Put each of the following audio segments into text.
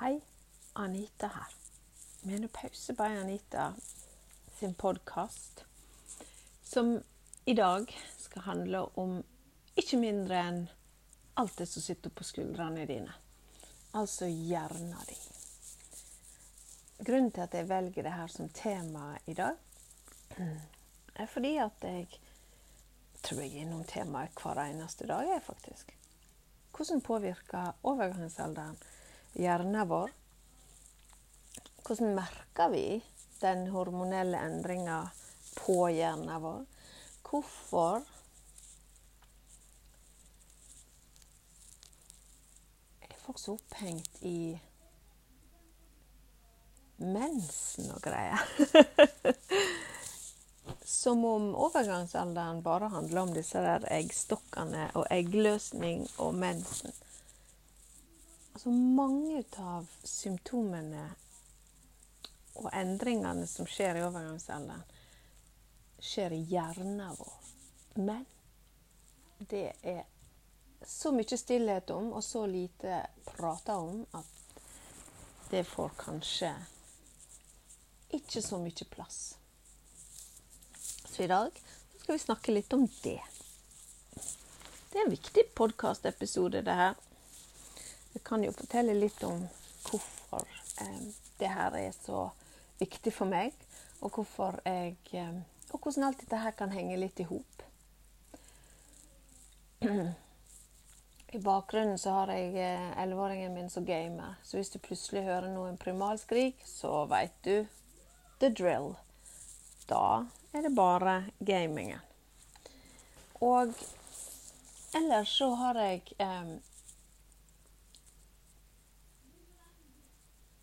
Hei, Anita her. Menopause by Anita sin podkast, som i dag skal handle om ikke mindre enn alt det som sitter på skuldrene dine. Altså hjernen din. Grunnen til at jeg velger det her som tema i dag, er fordi at jeg tror jeg er innom temaet hver eneste dag, jeg faktisk. Hvordan påvirker overgangsalderen hjernen vår? Hvordan merker vi den hormonelle endringa på hjernen vår? Hvorfor er folk så opphengt i mensen og greier? Som om overgangsalderen bare handler om disse der eggstokkene og eggløsning og mensen. Altså mange av symptomene og endringene som skjer i overgangsalderen, skjer i hjernen vår. Men det er så mye stillhet om og så lite prata om at det får kanskje ikke så mye plass. Så i dag skal vi snakke litt om det. Det er en viktig podkastepisode, det her. Jeg kan jo fortelle litt om hvorfor eh, det her er så viktig for meg, og hvorfor jeg eh, Og hvordan alt dette her kan henge litt i hop. I bakgrunnen så har jeg elleveåringen min som gamer, så hvis du plutselig hører noen primalskrik, så veit du the drill. Da er det bare gamingen. Og ellers så har jeg eh,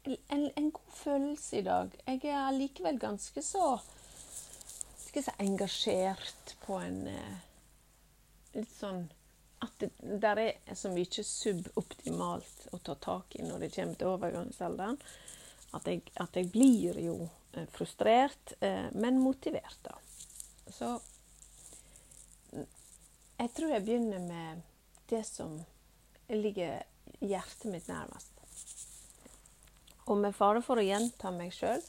en, en, god følelse i dag. Jeg er likevel ganske så skal jeg engasjert på en eh, litt sånn At det der er så mye suboptimalt å ta tak i når det kommer til overgangsalderen. At at jeg blir jo eh, frustrert, eh, men motivert, da. Så jeg tror jeg begynner med det som ligger hjertet mitt nærmest. Og med fare for å gjenta meg sjøl,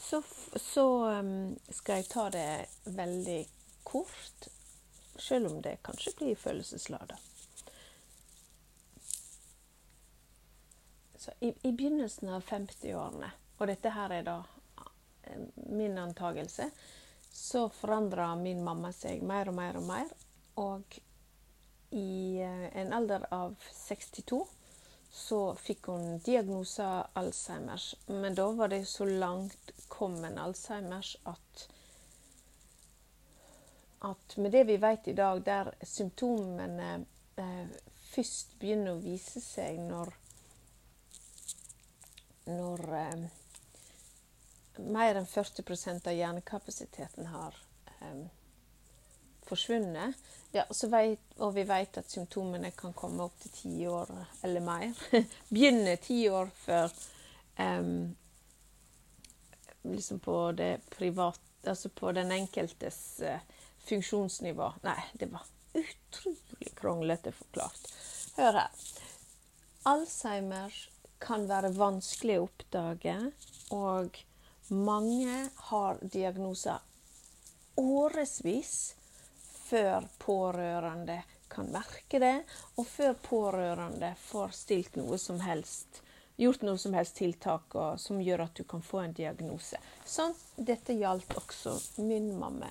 så, så um, skal jeg ta det veldig kort. Sjøl om det kanskje blir følelseslada. I, I, begynnelsen av 50-årene, og dette her er da min antakelse, så forandra min mamma seg mer og mer og mer. Og i en alder av 62 så fikk hun diagnosa Alzheimers. Men da var det så langt kommen Alzheimers at at med det vi vet i dag, der symptomene eh, først begynner å vise seg når når eh, mer enn 40% av hjernekapasiteten har eh, forsvunnet, ja, vet, og vi vet at symptomene kan komme opp til ti år eller mer. Begynne ti år før um, Liksom på det private Altså på den enkeltes uh, funksjonsnivå. Nei, det var utrolig kronglete forklart. Hør her. Alzheimer kan være vanskelig å oppdage, og mange har diagnoser årevis før pårørende kan merke det, og før pårørende får stilt noe som helst, gjort noe som helst tiltak som gjør at du kan få en diagnose. Sånn, dette gjaldt også min mamma.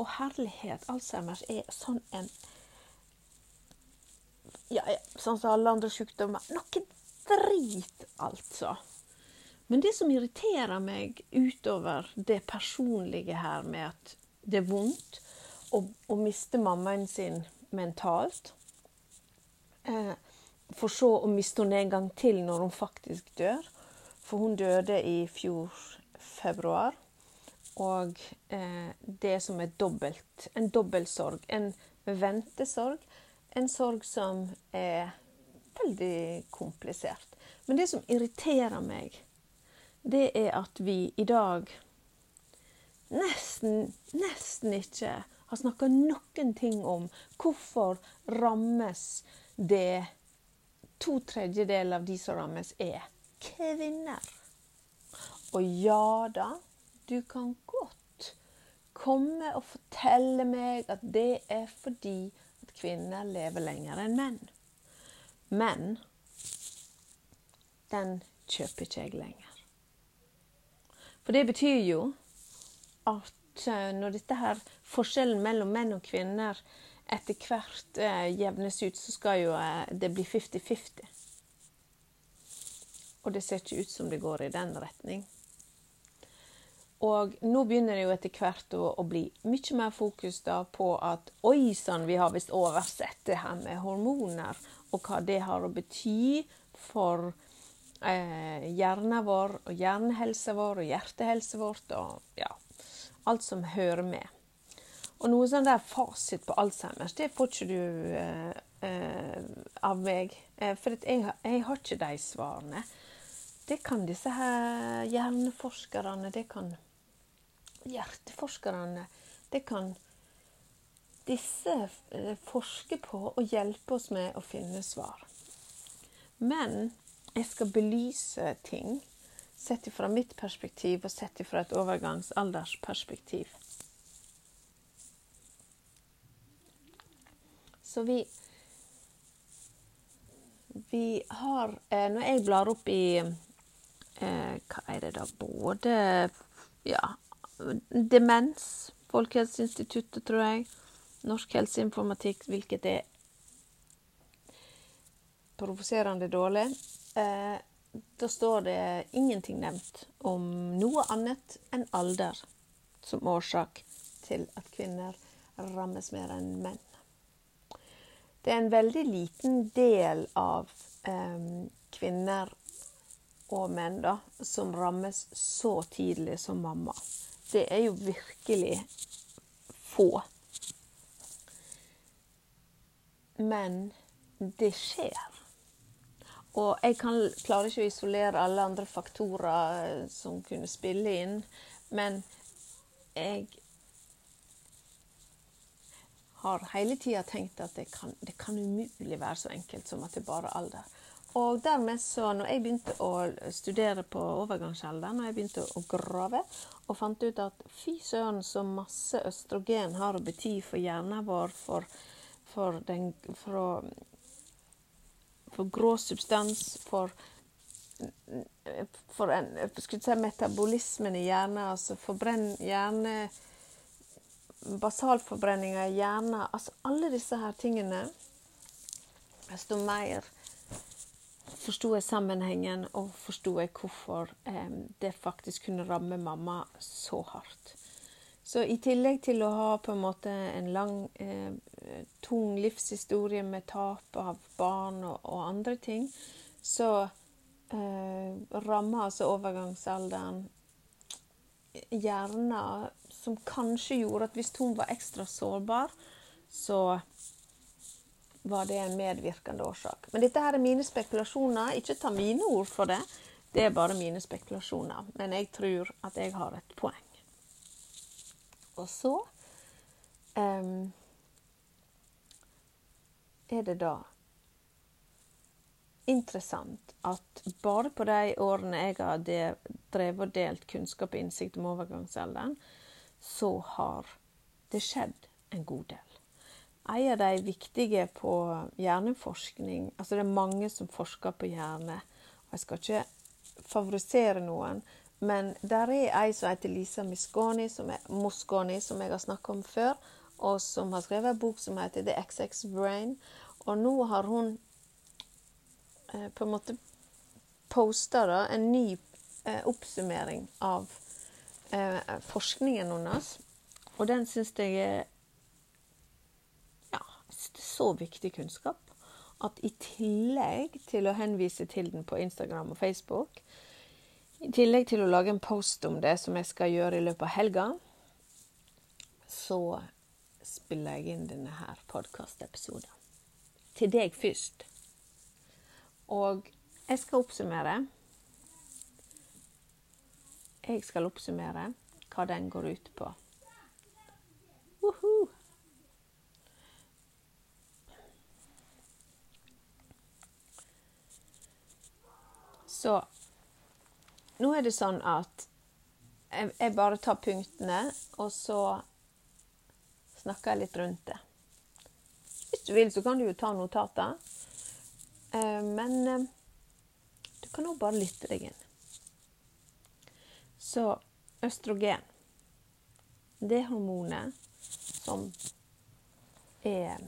Og herlighet, Alzheimers er sånn en Ja, sånn som alle andre sykdommer. Noe drit, altså. Men det som irriterer meg utover det personlige her med at det er vondt, å, å miste mammaen sin mentalt. Eh, for så å miste henne en gang til når hun faktisk dør. For hun døde i fjor februar. Og eh, det som er dobbelt, en dobbeltsorg. En ventesorg. En sorg som er veldig komplisert. Men det som irriterer meg, det er at vi i dag nesten, nesten ikke har snakka noen ting om hvorfor rammes det To tredjedeler av de som rammes, er kvinner. Og ja da, du kan godt komme og fortelle meg at det er fordi at kvinner lever lenger enn menn. Men den kjøper ikke jeg lenger. For det betyr jo at eh, når dette her forskjellen mellom menn og kvinner etter hvert eh, jevnes ut, så skal jo eh, det bli 50-50. Og det ser ikke ut som det går i den retning. Og nå begynner det jo etter hvert å, å bli mye mer fokus da på at oi sann, vi har visst oversett det her med hormoner, og hva det har å bety for eh, hjernen vår, og hjernehelsa vår, og hjertehelsa vårt, og ja, alt som hører med. Og noe sånn der fasit på Alzheimers, det får ikke du eh, eh, av meg. Eh, for jeg, jeg, har ikke de svarene. Det kan disse her hjerneforskerne, det kan hjerteforskerne Det kan disse eh, forske på og hjelpe oss med å finne svar. Men jeg skal belyse ting sett fra mitt perspektiv og sett fra et overgangsaldersperspektiv. Så vi Vi har eh, Når jeg blar opp i eh, Hva er det da? Både ja, demens, Folkehelseinstituttet, tror jeg. Norsk helseinformatikk, hvilket er provoserende dårlig. Eh, da står det ingenting nevnt om noe annet enn alder som årsak til at kvinner rammes mer enn menn. Det er en veldig liten del av eh, kvinner og menn da, som rammes så tidlig som mamma det er jo virkelig få. Men det skjer. Og jeg kan, klarer ikke å isolere alle andre faktorer eh, som kunne spille inn, men jeg har hele tida tenkt at det kan, det kan umulig være så enkelt som at det bare er alder. Og dermed så, når jeg begynte å studere på overgangsalderen, når jeg begynte å grave, og fant ut at fy søren så masse østrogen har å bety for hjernen vår, for, for, den, for, for grå substans, for, for en, si, metabolismen i hjernen, altså forbrenn hjerne Basalforbrenninga i hjernen, altså alle disse her tingene Desto mer forsto jeg sammenhengen, og forsto jeg hvorfor eh, det faktisk kunne ramme mamma så hardt. Så i tillegg til å ha på en måte en lang, eh, tung livshistorie med tap av barn og, og andre ting, så eh, rammer altså overgangsalderen hjernen som kanskje gjorde at hvis hun var ekstra sårbar, så var det en medvirkende årsak. Men dette her er mine spekulasjoner. Ikke ta mine ord for det. Det er bare mine spekulasjoner. Men jeg tror at jeg har et poeng. Og så um, er det da interessant at bare på de årene jeg har drevet og delt kunnskap og innsikt om overgangsalderen, så har det skjedd en god del en av de viktige på hjerneforskning Altså det er mange som forsker på hjerne. og Jeg skal ikke favorisere noen, men der er ei som heter Lisa Mosconi, som, som jeg har snakka om før, og som har skrevet en bok som heter The XX Brain. Og nå har hun eh, på en måte posta en ny eh, oppsummering av eh, forskningen hennes. Og den syns jeg er så viktig kunnskap at i tillegg til å henvise til den på Instagram og Facebook, i tillegg til å lage en post om det, som jeg skal gjøre i løpet av helga, så spiller jeg inn denne her podkastepisoden. Til deg først. Og jeg skal oppsummere. Jeg skal oppsummere hva den går ut på. Woohoo! Så nå er det sånn at jeg, jeg bare tar punktene, og så snakker jeg litt rundt det. Hvis du vil, så kan du jo ta notater. Eh, men eh, du kan òg bare lytte deg inn. Så østrogen, det hormonet som er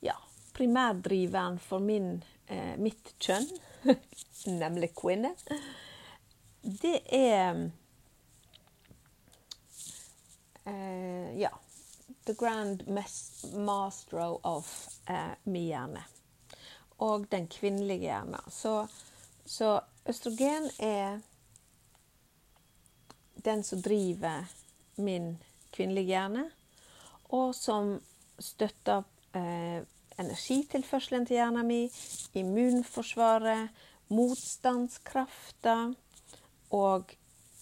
ja, primærdriveren for min, eh, mitt kjønn, nemlig kvinne, det er eh, Ja. The grand master of eh, min hjerne. Og den kvinnelige hjerne. Så, så østrogen er den som driver min kvinnelige hjerne, og som støtter eh, energitilførselen til hjernen min, immunforsvaret, motstandskrafta og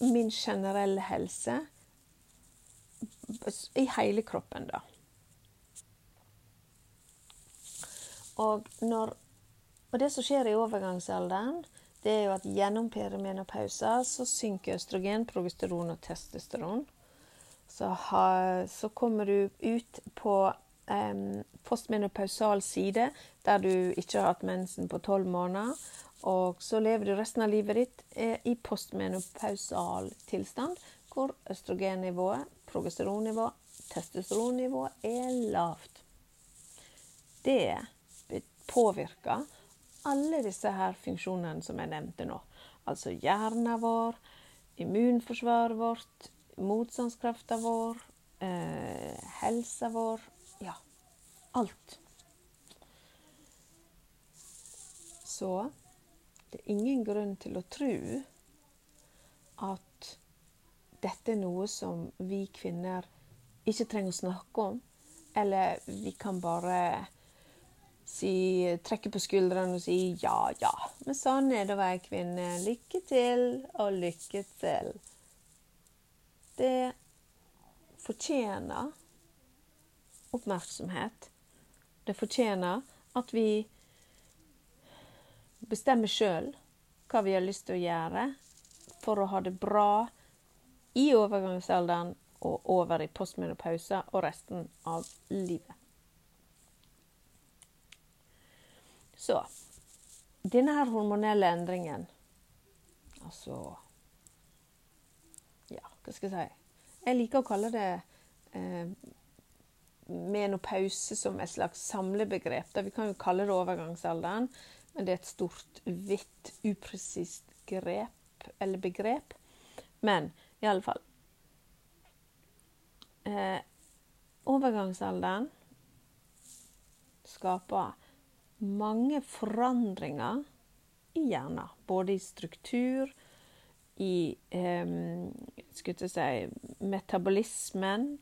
min generelle helse i hele kroppen, da. Og, når, og det som skjer i overgangsalderen, det er jo at gjennom perimenopausa så synker østrogen, progesteron og testosteron. Så, ha, så kommer du ut på um, postmenopausal side, der du ikke har hatt mensen på tolv måneder. Og så lever du resten av livet ditt eh, i postmenopausal tilstand, hvor østrogennivået progesteronnivå, testosteronnivået er lavt. Det påvirker alle disse her funksjonene som jeg nevnte nå. Altså hjernen vår, immunforsvaret vårt, motstandskraften vår, eh, helsa vår alt. Så det er ingen grunn til å tro at dette er noe som vi kvinner ikke trenger å snakke om. Eller vi kan bare si, trekke på skuldrene og si ja, ja. Men sånn er det å være kvinne. Lykke til og lykke til. Det fortjener oppmerksomhet. Det fortjener at vi bestemmer sjøl hva vi har lyst til å gjøre for å ha det bra i overgangsalderen og over i postmenopause og resten av livet. Så denne her hormonelle endringen Altså Ja, hva skal jeg si Jeg liker å kalle det eh, menopause som et slags samlebegrep. Da vi kan jo kalle det overgangsalderen, men det er et stort, hvitt, upresist grep eller begrep. Men i alle fall. Eh, overgangsalderen skaper mange forandringer i hjernen. Både i struktur, i eh, si, metabolismen,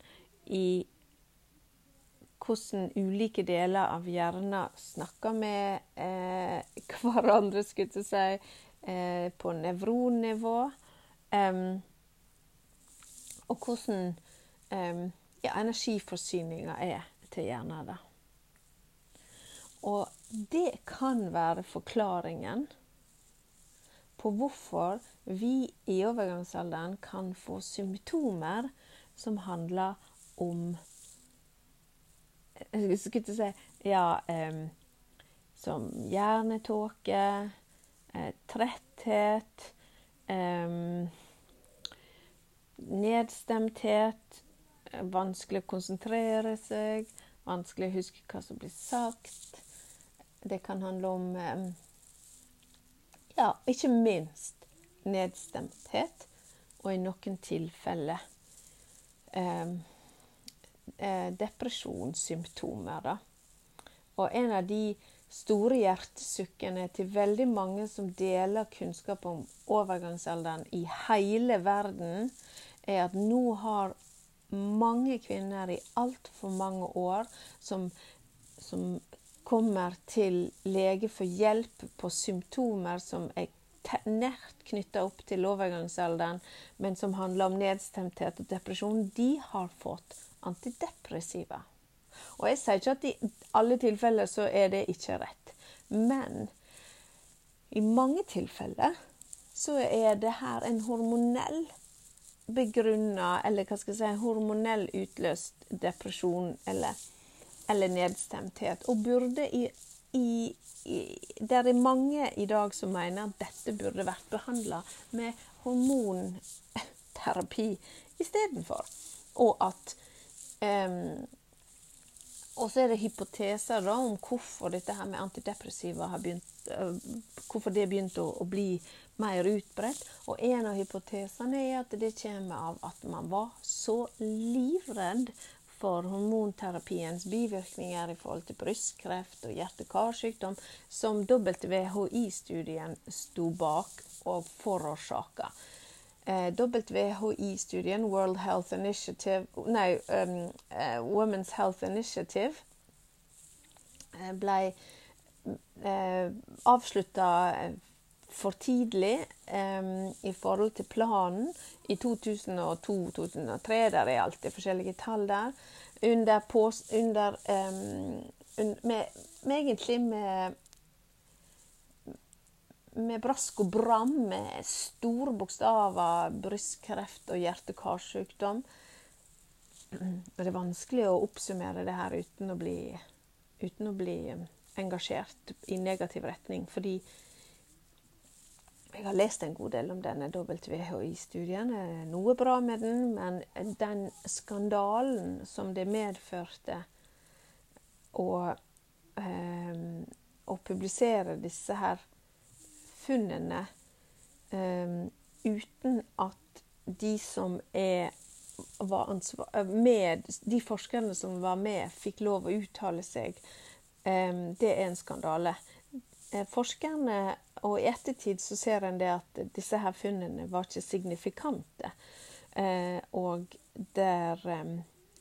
i hvordan ulike deler av hjernen snakker med eh, hverandre, skulle jeg si, eh, på nevronnivå. Um, og hvordan um, ja, energiforsyninga er til hjernen. Da. Og det kan være forklaringen på hvorfor vi i overgangsalderen kan få symptomer som handler om Jeg skulle ikke si Ja, um, som hjernetåke, eh, tretthet um, nedstemthet, vanskelig å konsentrere seg, vanskelig å huske hva som blir sagt. Det kan handle om Ja, ikke minst nedstemthet, og i noen tilfeller eh, depresjonssymptomer. Da. Og en av de store hjertesukkene til veldig mange som deler kunnskap om overgangsalderen i hele verden, er at nå har mange kvinner i altfor mange år som, som kommer til lege for hjelp på symptomer som er nært knytta opp til overgangsalderen, men som handler om nedstemthet og depresjon, de har fått antidepressiva. Og jeg sier ikke at i alle tilfeller så er det ikke rett. Men i mange tilfeller så er det her en hormonell begrunna, eller hva skal jeg si, hormonell utløst depresjon eller, eller nedstemthet. Og burde i, i, i Det er mange i dag som mener at dette burde vært behandla med hormonterapi istedenfor. Og at um, og så er det hypoteser da, om hvorfor dette her med antidepressiva har begynt, uh, hvorfor det begynte å, å, bli mer utbredt. Og en av hypotesene er at det kommer av at man var så livredd for hormonterapiens bivirkninger i forhold til brystkreft og hjerte-karsykdom, som WHI-studien sto bak og forårsaka. Eh, WHI-studien, World Health Initiative Nei, um, uh, Women's Health Initiative, uh, ble uh, avslutta for tidlig um, i forhold til planen i 2002-2003. Der er alltid forskjellige tall der. Under, under um, med, med, egentlig med med brask og bram, med store bokstaver, brystkreft og hjerte-karsykdom. Det er vanskelig å oppsummere det her uten å bli, uten å bli engasjert i negativ retning. Fordi jeg har lest en god del om denne WHI-studien. Noe bra med den, men den skandalen som det medførte å, eh, å publisere disse her funnene um, uten at de som er var med, de forskerne som var med, fikk lov å uttale seg. Um, det er en skandale. Eh, forskerne, og i ettertid så ser en det at disse her funnene var ikke signifikante. Uh, og der um,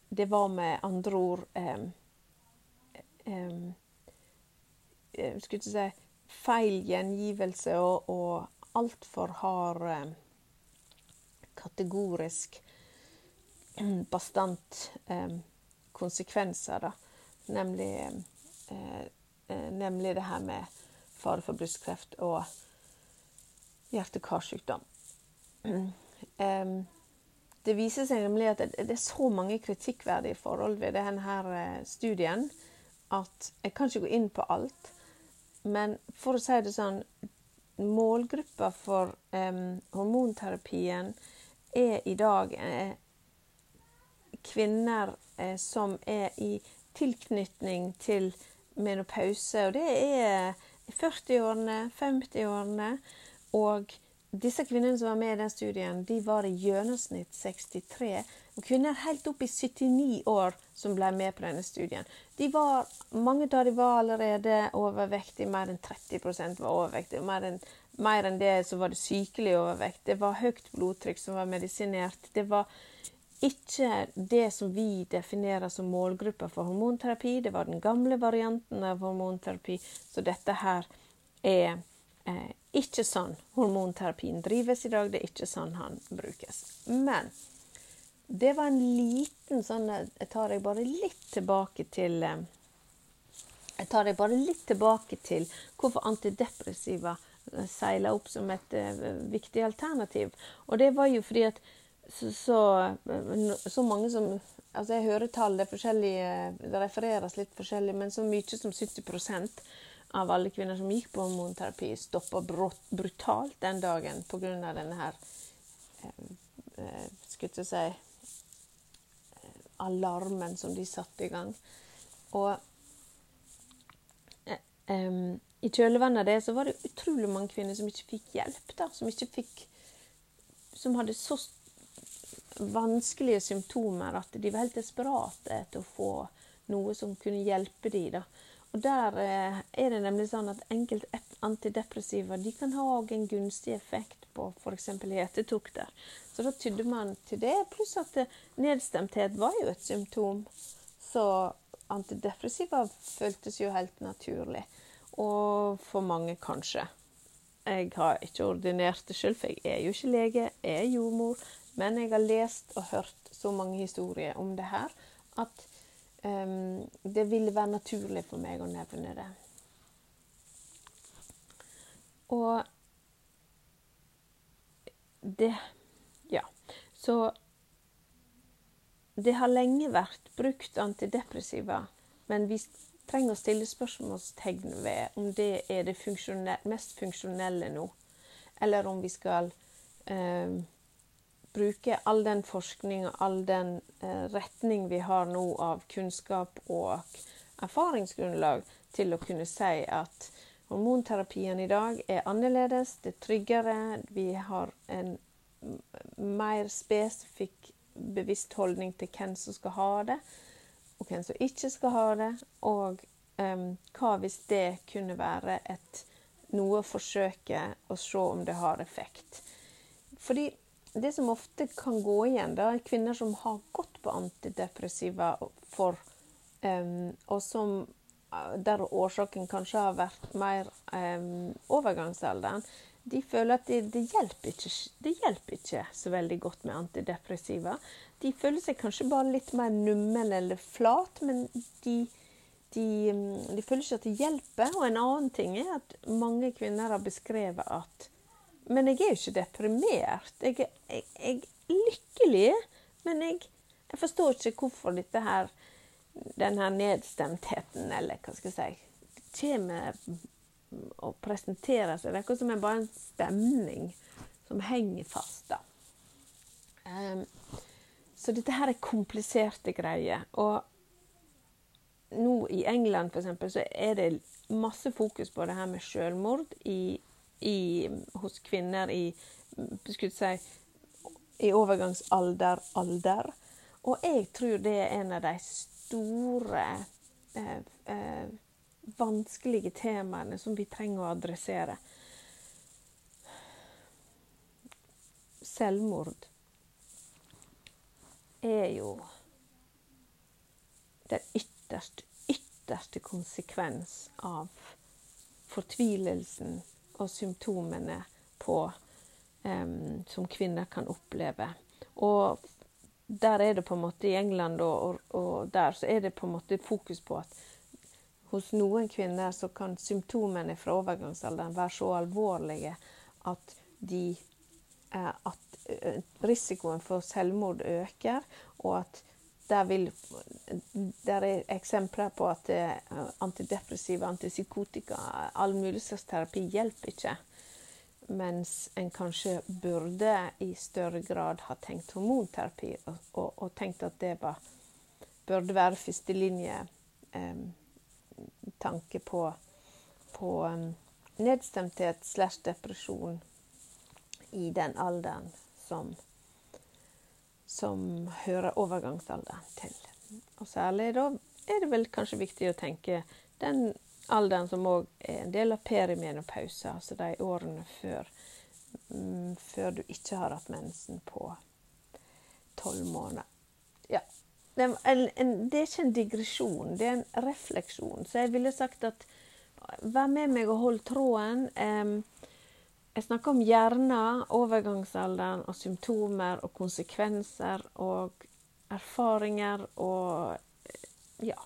Det var med andre ord um, um, Skulle ikke si feil gjengivelse og, og altfor hard eh, kategorisk bastant eh, konsekvenser, da. Nemlig, eh, eh, nemlig det her med fare for brystkreft og hjerte-karsykdom. det viser seg nemlig at det, er så mange kritikkverdige forhold ved denne eh, studien at jeg kan ikke gå inn på alt. Men for å si det sånn Målgruppa for um, hormonterapien er i dag eh, kvinner eh, som er i tilknytning til menopause. Og det er 40-årene, 50-årene. Og disse kvinnene som var med i den studien, de var i gjennomsnitt 63 og kvinner helt opp i 79 år som ble med på denne studien. De var, mange av dem var allerede overvektige. Mer enn 30% var overvektige. Mer enn, mer enn det så var det sykelig overvekt. Det var høyt blodtrykk som var medisinert. Det var ikke det som vi definerer som målgruppa for hormonterapi. Det var den gamle varianten av hormonterapi. Så dette her er eh, ikke sånn hormonterapien drives i dag. Det er ikke sånn han brukes. Men det var en liten sånn Jeg tar deg bare litt tilbake til eh, Jeg tar deg bare litt tilbake til hvorfor antidepressiva eh, seiler opp som et viktig alternativ. Og det var jo fordi at så, så, så mange som Altså, jeg hører tall, det Det refereres litt forskjellig, men så mye som 70 av alle kvinner som gikk på hormonterapi, stoppa brutalt den dagen pga. denne her eh, Skulle jeg si alarmen som de satte i gang. Og eh, i kjølvannet av det så var det utrolig mange kvinner som ikke fikk hjelp. da, Som ikke fikk Som hadde så vanskelige symptomer at de var helt desperate etter å få noe som kunne hjelpe dem. da. Og Der eh, er det nemlig sånn at enkelte antidepressiva de kan ha en gunstig effekt på f.eks. hetetokter. Så da tydde man til det. Pluss at nedstemthet var jo et symptom. Så antidepressiva føltes jo helt naturlig. Og for mange kanskje. Jeg har ikke ordinert det sjøl, for jeg er jo ikke lege, jeg er jordmor. Men jeg har lest og hørt så mange historier om det her at um, det ville være naturlig for meg å nevne det. Og det Ja. Så det har lenge vært brukt antidepressiva, men vi trenger å stille spørsmålstegn ved om det er det funksjonelle, mest funksjonelle nå, eller om vi skal eh, bruke all den forskning og all den eh, retning vi har nå av kunnskap og erfaringsgrunnlag til å kunne si at hormonterapien i dag er annerledes, det er tryggere, vi har en mer spesifikk bevisst holdning til hvem som skal ha det, og hvem som ikke skal ha det. Og um, hva hvis det kunne være et, noe å forsøke å se om det har effekt. Fordi det som ofte kan gå igjen, da, er kvinner som har gått på antidepressiva for, um, og som der årsaken kanskje har vært mer um, overgangsalderen, de føler at det, det, hjelper ikke, det, hjelper ikke, så veldig godt med antidepressiva. De føler seg kanskje bare litt mer nummen eller flat, men de, de, de, føler ikke at det hjelper. Og en annen ting er at mange kvinner har beskrevet at Men jeg er jo ikke deprimert. Jeg, jeg, jeg er lykkelig, men jeg, jeg, forstår ikke hvorfor dette her denne nedstemtheten, eller hva skal jeg si, kommer og presenterer seg. Det er akkurat som er bare en stemning som henger fast. da. Um, så dette her er kompliserte greier. Og nå i England eksempel, så er det masse fokus på det her med selvmord i, i, hos kvinner i, si, i overgangsalder, alder. Og jeg tror det er en av de store eh, eh, vanskelige temaene som vi trenger å adressere. Selvmord er jo den ytterste, ytterste konsekvens av fortvilelsen og symptomene på, um, som kvinner kan oppleve. Og der er det på en måte i England og, og, og der så er det på en måte fokus på at hos noen kvinner så kan symptomene fra overgangsalderen være så alvorlige at, de, eh, at eh, risikoen for selvmord øker, og at der, vil, der er eksempler på at eh, antidepressiva, antipsykotika, all mulig slags terapi hjelper ikke. Mens en kanskje burde i større grad ha tenkt hormonterapi, og, og, og tenkt at det var, burde være førstelinje. Um, tanke på, på um, nedstemthet slash depresjon i den alderen som, som hører overgangsalderen til. Og særlig da er det vel kanskje viktig å tenke den alderen som òg er en del av perimenopause, altså de årene før, mm, før du ikke har hatt mensen på tolv måneder. Ja, det er, en, en, det er ikke en digresjon, det er en refleksjon. Så jeg ville sagt at vær med meg og hold tråden. Jeg snakker om hjerner, overgangsalderen og symptomer og konsekvenser og erfaringer og ja.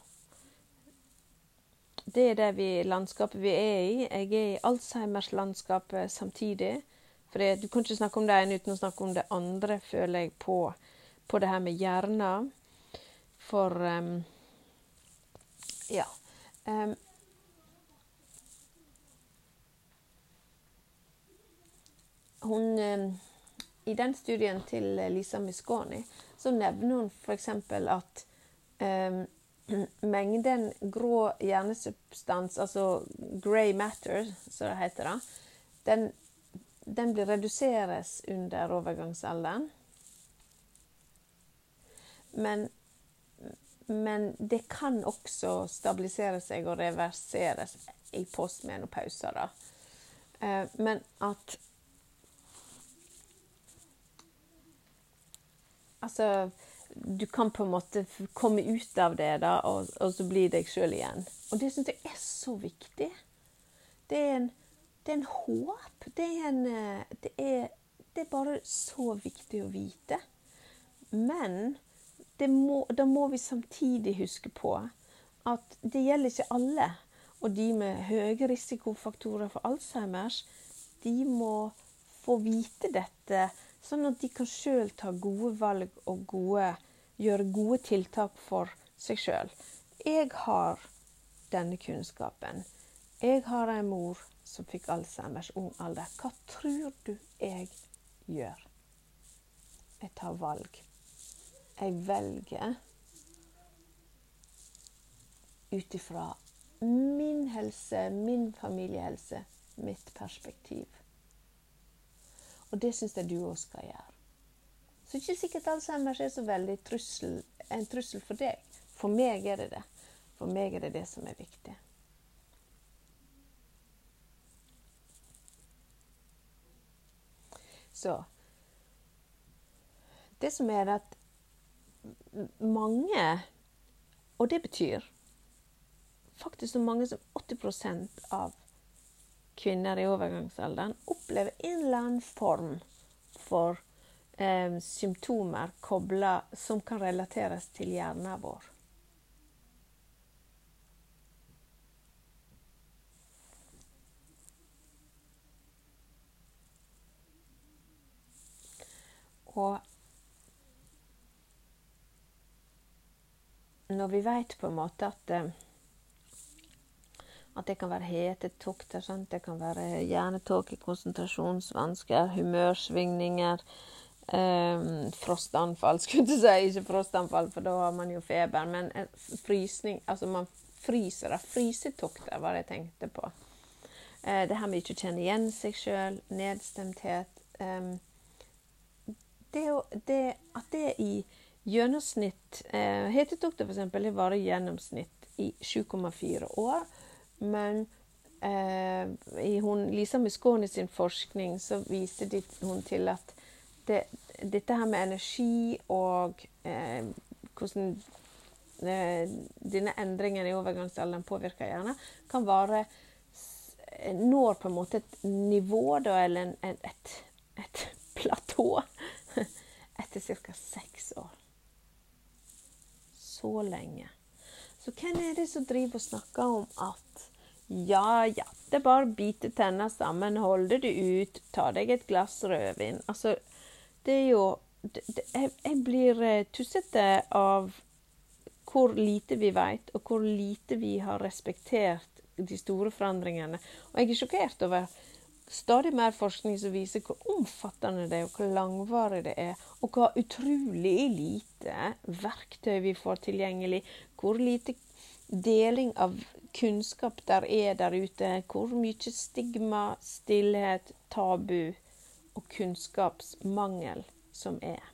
Det er det vi, landskapet vi er i. Jeg er i Alzheimers-landskapet samtidig. For du kan ikke snakke om det ene uten å snakke om det andre, føler jeg, på, på det her med hjernen. For um, ja. Um, hun um, I den studien til Lisa Misconi så nevner hun f.eks. at mengden grå hjernesubstans, altså grey matter, som det heter, da, den, den blir reduseres under overgangsalderen. Men men det kan også stabilisere seg og reverseres i postmenopauser. Da. Eh, men at Altså Du kan på en måte komme ut av det, da, og, og så bli deg sjøl igjen. Og det syns jeg er så viktig. Det er en, det er en håp. Det er, en, eh, det, er, det er bare så viktig å vite. Men må, da må vi samtidig huske på at det gjelder ikke alle. Og de med høye risikofaktorer for Alzheimers, de må få vite dette Sånn at de kan sjøl ta gode valg og gode, gjøre gode tiltak for seg sjøl. Jeg har denne kunnskapen. Jeg har en mor som fikk Alzheimers ung alder. Hva tror du jeg gjør? Jeg tar valg. Jeg velger ut ifra min helse, min familiehelse, mitt perspektiv. Og det syns jeg du òg skal gjøre. Så ikke sikkert Alzheimers er så veldig trussel, en trussel for deg. For meg er det det. For meg er det det som er viktig. Så Det som er at mange Og det betyr faktisk så mange som 80% av kvinner i overgangsalderen opplever en eller annen form for eh, symptomer kobla som kan relateres til hjernen vår. Og når vi vet på en måte at eh, at det kan være hetetokter, sant? det kan være hjernetåke, konsentrasjonsvansker, humørsvingninger, eh, frostanfall, skulle jeg si. Ikke frostanfall, for da har man jo feber, men frysning Altså man fryser av frysetokter, var det jeg tenkte på. Eh, det her med ikke å kjenne igjen seg sjøl, nedstemthet eh, det, det, At det i gjennomsnitt eh, Hetetokter, f.eks., varer i gjennomsnitt i 7,4 år. Men eh, i hun, Lisa Musconi sin forskning så viser de, hun til at det, dette her med energi og eh, hvordan eh, denne endringen i overgangsalderen påvirker hjernen, kan være Når på en måte et nivå, da, eller en, en, et, et platå, etter ca. seks år. Så lenge. Så hvem er det som driver og snakker om at ja, ja, det er bare å bite tenna sammen, holde det ut, ta deg et glass rødvin. Altså, det er jo det, det, jeg, jeg, blir eh, tussete av hvor lite vi vet, og hvor lite vi har respektert de store forandringene. Og jeg er sjokkert over stadig mer forskning som viser hvor omfattende det er, og hvor langvarig det er, og hvor utrolig lite verktøy vi får tilgjengelig, hvor lite deling av kunnskap der er der ute. Hvor mye stigma, stillhet, tabu og kunnskapsmangel som er.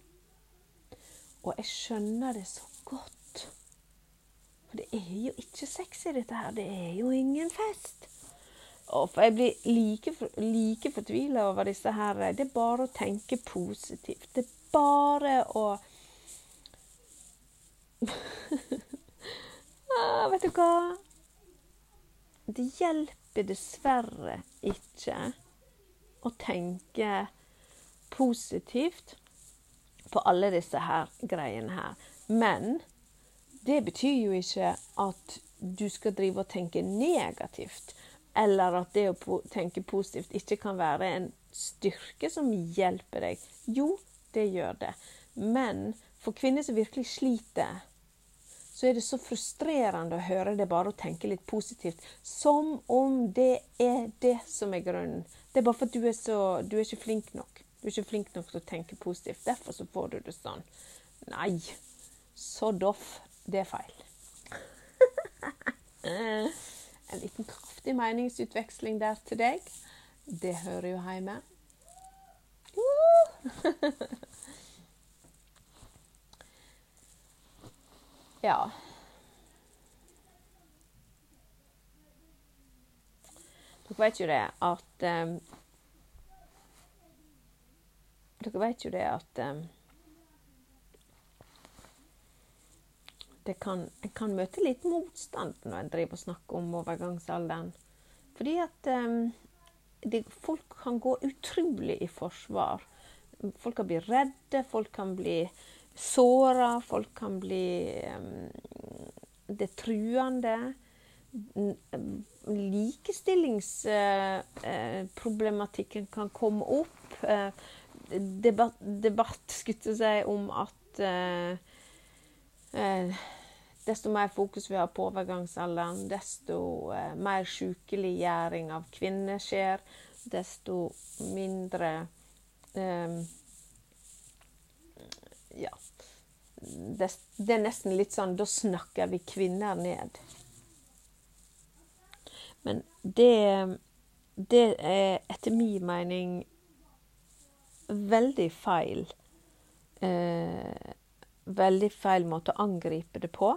Og jeg skjønner det så godt. For det er jo ikke sexy, dette her. Det er jo ingen fest. Og jeg blir like, like fortvila over disse her Det er bare å tenke positivt. Det er bare å ah, Vet du hva? Det hjelper dessverre ikke å tenke positivt på alle disse her greiene her. Men det betyr jo ikke at du skal drive og tenke negativt. Eller at det å tenke positivt ikke kan være en styrke som hjelper deg. Jo, det gjør det. Men for kvinner som virkelig sliter så er det så frustrerende å høre det bare å tenke litt positivt. Som om det er det som er grunnen. Det er bare for at du er, så, du er ikke flink nok. Du er ikke flink nok til å tenke positivt. Derfor så får du det sånn. Nei, så doff. Det er feil. en liten kraftig meningsutveksling der til deg. Det hører jo hjemme. Ja. Dere vet jo det at um, Dere vet jo det at um, det kan, En kan møte litt motstand når en driver og snakker om overgangsalderen. Fordi at um, det, folk kan gå utrolig i forsvar. Folk kan bli redde, folk kan bli såra, folk kan bli Det er truende. Likestillingsproblematikken kan komme opp. debatt, debatt skulle seg om at eh, eh, desto mer fokus vi har på overgangsalderen, desto eh, mer sykeliggjøring av kvinner skjer, desto mindre eh, Ja. Det, det, er nesten litt sånn Da snakker vi kvinner ned. Men det, det er etter min mening veldig feil. Eh, veldig feil måte å angripe det på.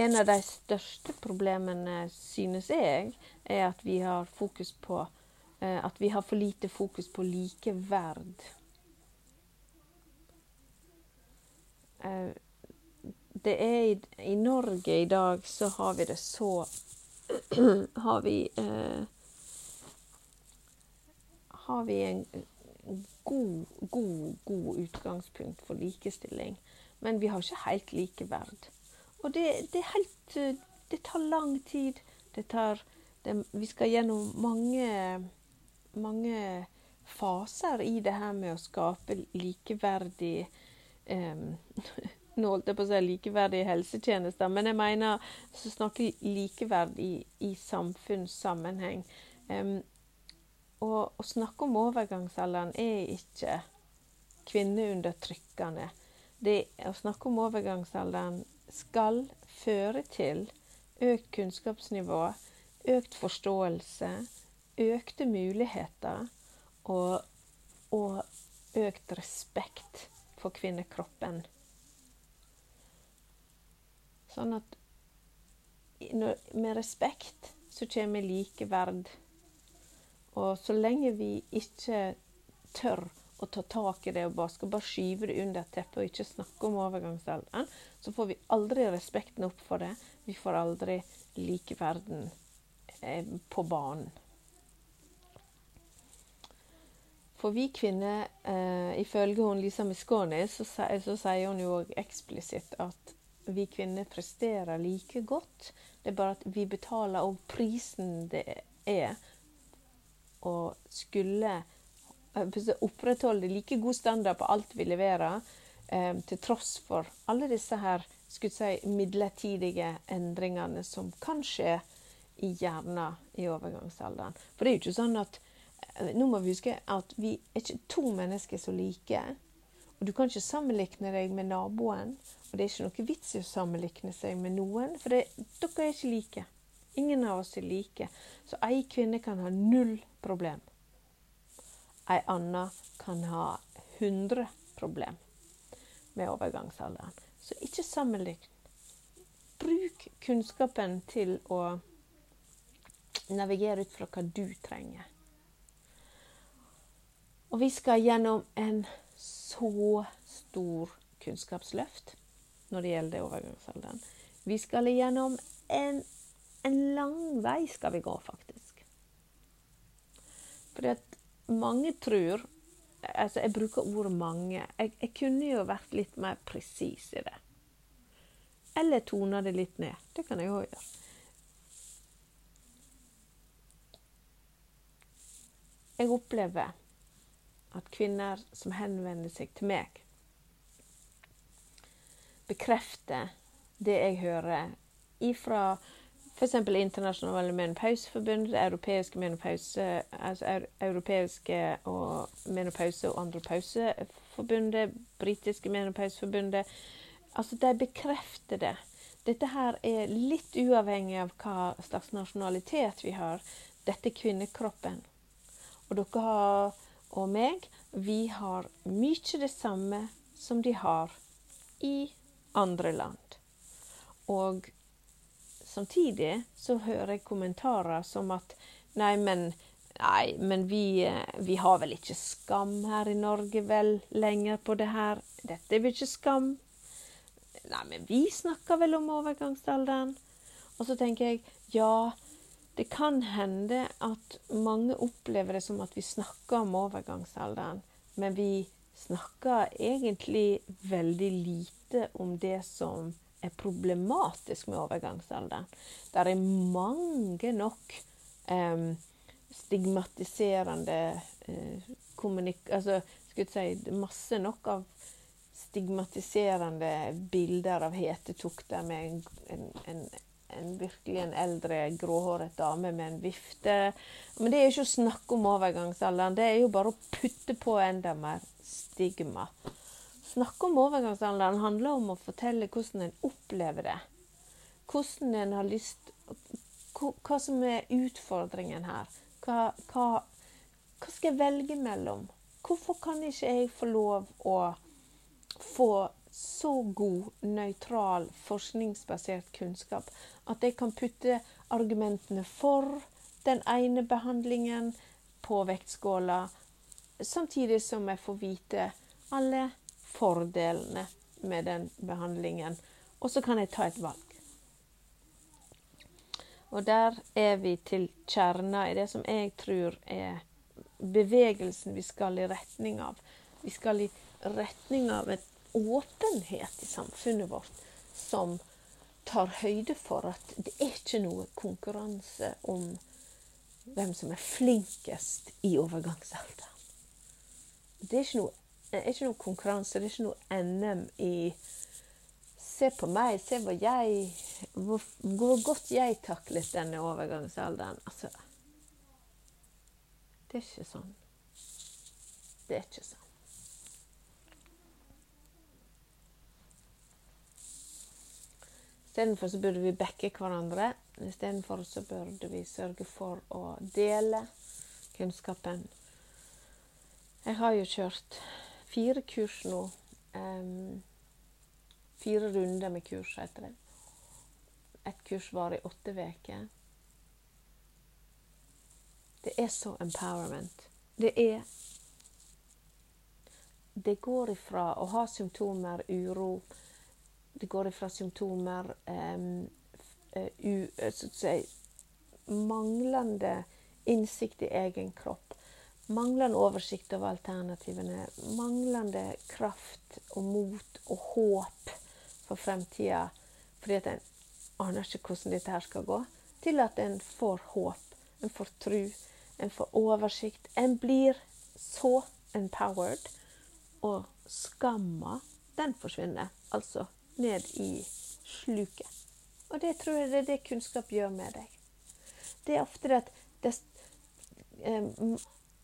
En av de største problemene, synes jeg, er at vi har fokus på eh, At vi har for lite fokus på likeverd. Eh, det er i, i Norge i dag så har vi det så har vi eh, har vi en god, god, god utgangspunkt for likestilling. Men vi har ikke helt likeverd. Og det, det, helt, det tar lang tid. Det tar, det, vi skal gjennom mange, mange faser i det her med å skape likeverdig um, nå holdt jeg på å si likeverdige helsetjenester, men jeg mener så snakker likeverd i, i samfunnssammenheng. Um, og å snakke om overgangsalderen er ikke kvinneundertrykkende. Det å snakke om overgangsalderen skal føre til økt kunnskapsnivå, økt forståelse, økte muligheter og, og økt respekt for kvinnekroppen. Sånn at med respekt så kommer likeverd. Og så lenge vi ikke tør å ta tak i det og bare skal bare skyve det under teppet og ikke snakke om overgangsalderen, så får vi aldri respekten opp for det. Vi får aldri likeverden eh, på banen. For vi kvinner, eh, ifølge hun Lisa Misconi, så, så, sier hun jo eksplisitt at vi kvinner presterer like godt. Det er bare at vi betaler òg prisen det er å skulle eh, opprettholde like god standard på alt vi leverer, eh, til tross for alle disse her skulle si, midlertidige endringene som kan skje i hjernen i overgangsalderen. For det er jo ikke sånn at nå må vi huske at vi er ikke to mennesker som like. Og du kan ikke sammenligne deg med naboen. Og det er ikke noe vits i å sammenligne seg med noen, for det, dere er ikke like. Ingen av oss er like. Så ei kvinne kan ha null problem. Ei anna kan ha 100 problem med overgangsalderen. Så ikke sammenlign. Bruk kunnskapen til å navigere ut fra hva du trenger. Og vi skal gjennom en så stor kunnskapsløft når det gjelder overgangsalderen. Vi skal igjennom en, en lang vei skal vi gå, faktisk. Fordi at mange tror altså Jeg bruker ordet 'mange'. Jeg, jeg kunne jo vært litt mer presis i det. Eller tona det litt ned. Det kan jeg òg gjøre. Jeg opplever at kvinner som henvender seg til meg, bekrefter det jeg hører ifra f.eks. Internasjonale menopauseforbund, det europeiske menopause, altså europeiske og menopause- og andropauseforbundet, britiske menopauseforbundet. Altså, de bekrefter det. Dette her er litt uavhengig av hva slags nasjonalitet vi har. Dette er kvinnekroppen. Og dere har, og meg, vi har mye det samme som de har i andre land. Og samtidig så hører jeg kommentarer som at nei, men, nei, men vi, vi, har vel ikke skam her i Norge vel lenger på det her. Dette er vel ikke skam. Nei, men vi snakker vel om overgangsalderen. Og så tenker jeg ja, det kan hende at mange opplever det som at vi snakker om overgangsalderen, men vi snakker egentlig veldig lite om det som er problematisk med overgangsalderen. Det er mange nok um, stigmatiserende eh, kommunik... Altså, skulle si masse nok av stigmatiserende bilder av hetetokter med en, en, en, en, virkelig en eldre, gråhåret dame med en vifte. Men det er ikke å snakke om overgangsalderen. Det er jo bare å putte på enda mer stigma. Snakke om overgangsalderen handler om å fortelle hvordan en opplever det. Hvordan en har lyst Hva som er utfordringen her. Hva, hva, hva skal jeg velge mellom? Hvorfor kan ikke jeg få lov å få så god, nøytral, forskningsbasert kunnskap at jeg kan putte argumentene for den ene behandlingen på vektskåla, samtidig som jeg får vite alle fordelene med den behandlingen. Og så kan jeg ta et valg. Og der er vi til kjerna i det som jeg tror er bevegelsen vi skal i retning av. Vi skal i retning av en åpenhet i samfunnet vårt som tar høyde for at det er ikke noe konkurranse om hvem som er flinkest i overgangsalderen. Det er ikke noe, er ikke noe konkurranse, det er ikke noe NM i Se på meg, se hva jeg, hvor, hvor godt jeg taklet denne overgangsalderen. Altså Det er ikke sånn. Det er ikke sånn. Istedenfor så burde vi backe hverandre. Istedenfor så burde vi sørge for å dele kunnskapen. Jeg har jo kjørt fire kurs nå. Um, Fire runder med kurs, heter det. Ett kurs var i åtte uker. Det er så empowerment. Det er Det går ifra å ha symptomer, uro Det går ifra symptomer um, u, si, Manglende innsikt i egen kropp. Manglende oversikt over alternativene. Manglende kraft og mot og håp for fremtida fordi at en aner ikke hvordan dette her skal gå, til at en får håp, en får tro, en får oversikt. En blir så empowered, og skamma, den forsvinner. Altså ned i sluket. Og det tror jeg det er det kunnskap gjør med deg. Det er ofte det at det, eh,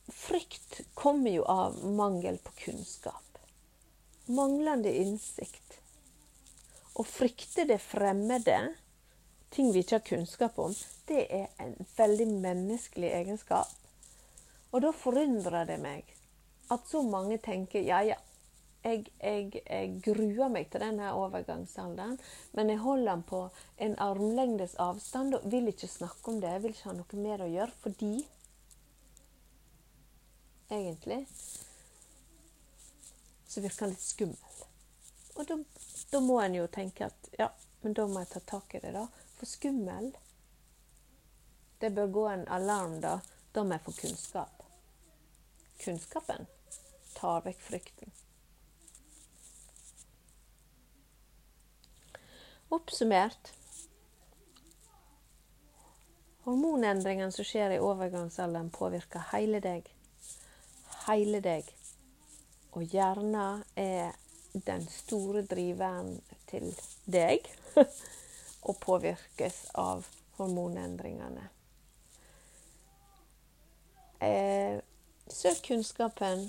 Frykt kommer jo av mangel på kunnskap. Manglende innsikt. Å frykte det fremmede, ting vi ikke har kunnskap om, det er en veldig menneskelig egenskap. Og da forundrer det meg at så mange tenker ja, ja, jeg, jeg, jeg, gruer meg til denne overgangsalderen, men jeg holder den på en armlengdes avstand og vil ikke snakke om det. Jeg vil ikke ha noe mer å gjøre fordi Egentlig så virker han litt skummel. Og da da må en jo tenke at ja, men da må jeg ta tak i det, da. For skummel Det bør gå en alarm, da. Da må jeg få kunnskap. Kunnskapen tar vekk frykten. Oppsummert Hormonendringene som skjer i overgangsalderen, påvirker hele deg. Hele deg. Og hjernen er den store driveren til deg og påvirkes av hormonendringene. Eh, søk kunnskapen.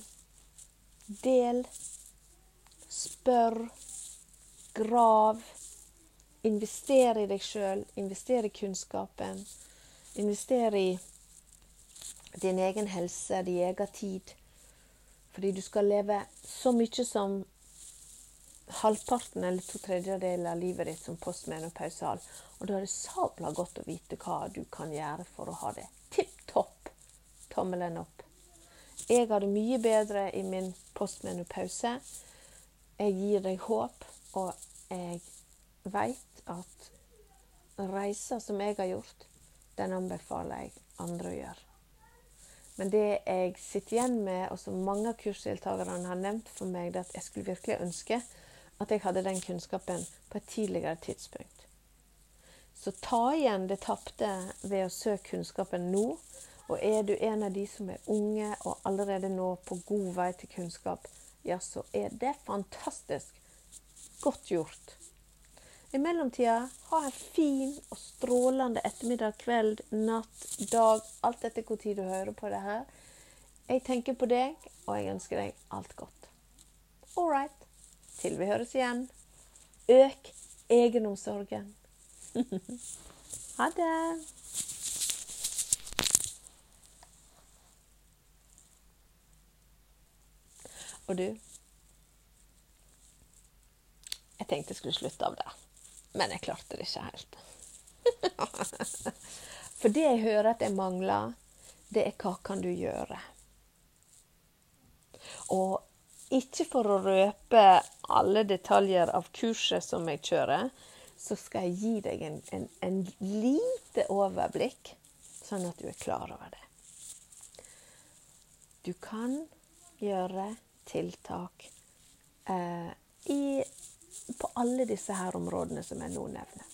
Del. Spør. Grav. Invester i deg sjøl. investere i kunnskapen. Investere i din egen helse, din egen tid. Fordi du skal leve så mye som halvparten eller to tredjedeler av livet ditt som postmenopausal. Og da er det sabla godt å vite hva du kan gjøre for å ha det tipp topp. Tommelen opp. Jeg har det mye bedre i min postmenopause. Jeg gir deg håp, og jeg veit at reiser som jeg har gjort, den anbefaler jeg andre å gjøre. Men det jeg sitter igjen med, og som mange av kursdeltakerne har nevnt for meg, det er at jeg skulle virkelig ønske at jeg hadde den kunnskapen på et tidligere tidspunkt. Så ta igjen det tapte ved å søke kunnskapen nå, Og er du en av de som er unge og allerede nå på god vei til kunnskap, ja, så er det fantastisk. Godt gjort. I mellomtida, ha en fin og strålende ettermiddag, kveld, natt, dag, alt etter hvor tid du hører på det her. Jeg tenker på deg, og jeg ønsker deg alt godt. All right. Til vi høres igjen. Øk egenomsorgen. ha det. Og du Jeg tenkte jeg skulle slutte av der, men jeg klarte det ikke helt. For det jeg hører at jeg mangler, det er hva kan du gjøre? Og ikke for å røpe alle detaljer av kurset som jeg kjører, så skal jeg gi deg en, en, en lite overblikk, sånn at du er klar over det. Du kan gjøre tiltak eh, i, på alle disse her områdene som jeg nå nevner.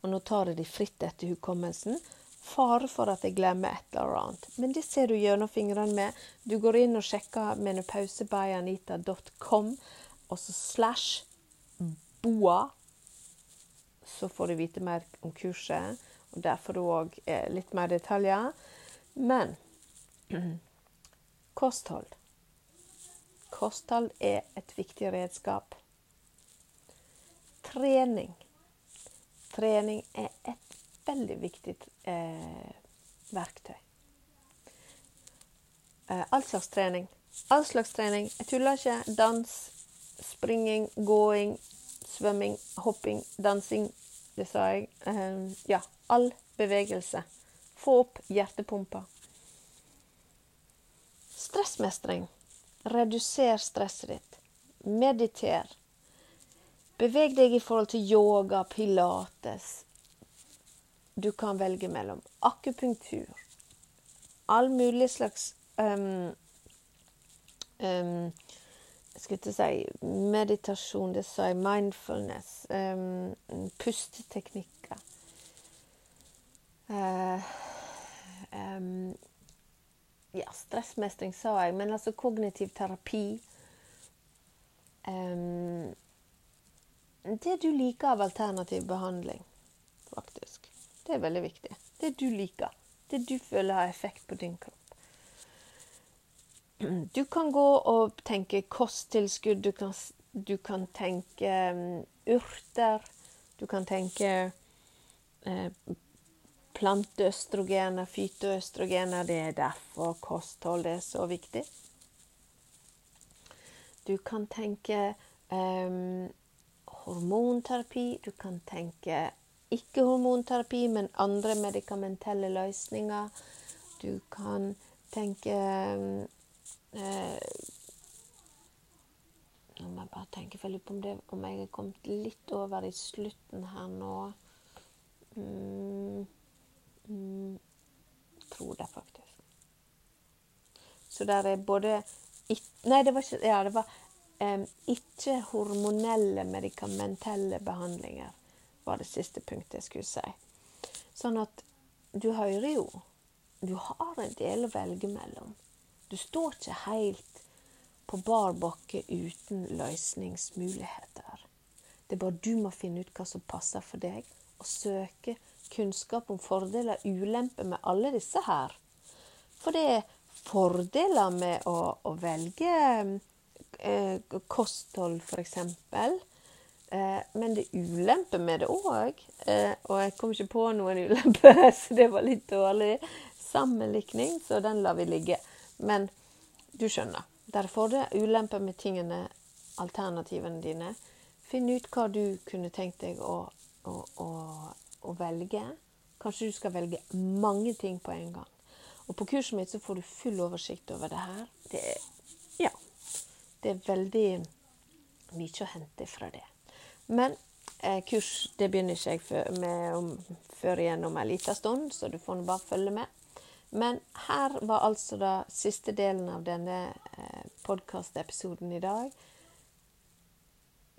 Og nå tar jeg de fritt etter hukommelsen, fare for at jeg glemmer et eller annet. Men det ser du gjennom fingrene med. Du går inn og sjekker menopausebyanita.com, og så slash boa. Så får du vite mer om kurset, og der får du òg eh, litt mer detaljer. Men kosthold. Kosthold er et viktig redskap. Trening. Trening er et veldig viktig eh, verktøy. Eh, all slags trening. All slags trening. Jeg tuller ikke. Dans, springing, gåing, svømming, hopping, dansing. Det sa jeg. Eh, ja, all bevegelse. Få opp hjertepumpa. Stressmestring. Reduser stresset ditt. Mediter. Beveg deg i forhold til yoga, pilates, du kan velge mellom akupunktur, all mulig slags um, um, skal ikke si meditasjon, det sa jeg, mindfulness, um, pusteteknikker. Uh, um, ja, stressmestring sa jeg, men altså kognitiv terapi um, Det du liker av alternativ behandling, faktisk. Det er veldig viktig. Det du liker. Det du føler har effekt på din kropp. Du kan gå og tenke kosttilskudd. Du kan, du kan tenke um, urter. Du kan tenke eh, planteøstrogener, fytoøstrogener. Det er derfor kosthold er så viktig. Du kan tenke um, hormonterapi. Du kan tenke ikke hormonterapi, men andre medikamentelle løsninger. Du kan tenke eh, Nå må jeg bare tenke for litt på om, det, om jeg er kommet litt over i slutten her nå. Mm, mm, tror det, faktisk. Så der er både Nei, det var ikke Ja, det var um, ikke-hormonelle medikamentelle behandlinger var det siste punktet jeg skulle si. Sånn at du hører jo Du har en del å velge mellom. Du står ikke helt på bar bakke uten løsningsmuligheter. Det er bare du må finne ut hva som passer for deg, og søke kunnskap om fordeler og ulemper med alle disse her. For det er fordeler med å, å velge eh, kosthold, f.eks. Eh, men det er ulemper med det òg. Eh, og jeg kom ikke på noen ulemper, så det var litt dårlig sammenlikning, så den lar vi ligge. Men du skjønner. Derfor er det er ulemper med tingene, alternativene dine. Finn ut hva du kunne tenkt deg å, å, å, å velge. Kanskje du skal velge mange ting på en gang. Og på kurset mitt så får du full oversikt over det her. Det er, ja, det er veldig mye å hente fra det. Men eh, kurs det begynner ikke jeg før, med om, før igjen om en liten stund, så du får bare følge med. Men her var altså da siste delen av denne eh, podkastepisoden i dag.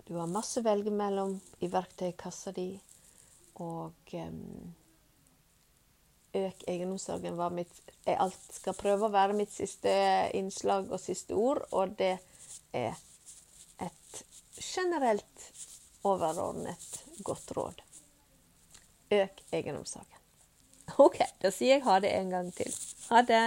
Du har masse å velge mellom i verktøykassa di, og um, øk egenomsorgen var mitt Jeg alt skal prøve å være mitt siste innslag og siste ord, og det er et generelt overordnet godt råd. Øk egenomsorgen. OK, da sier jeg ha det en gang til. Ha det.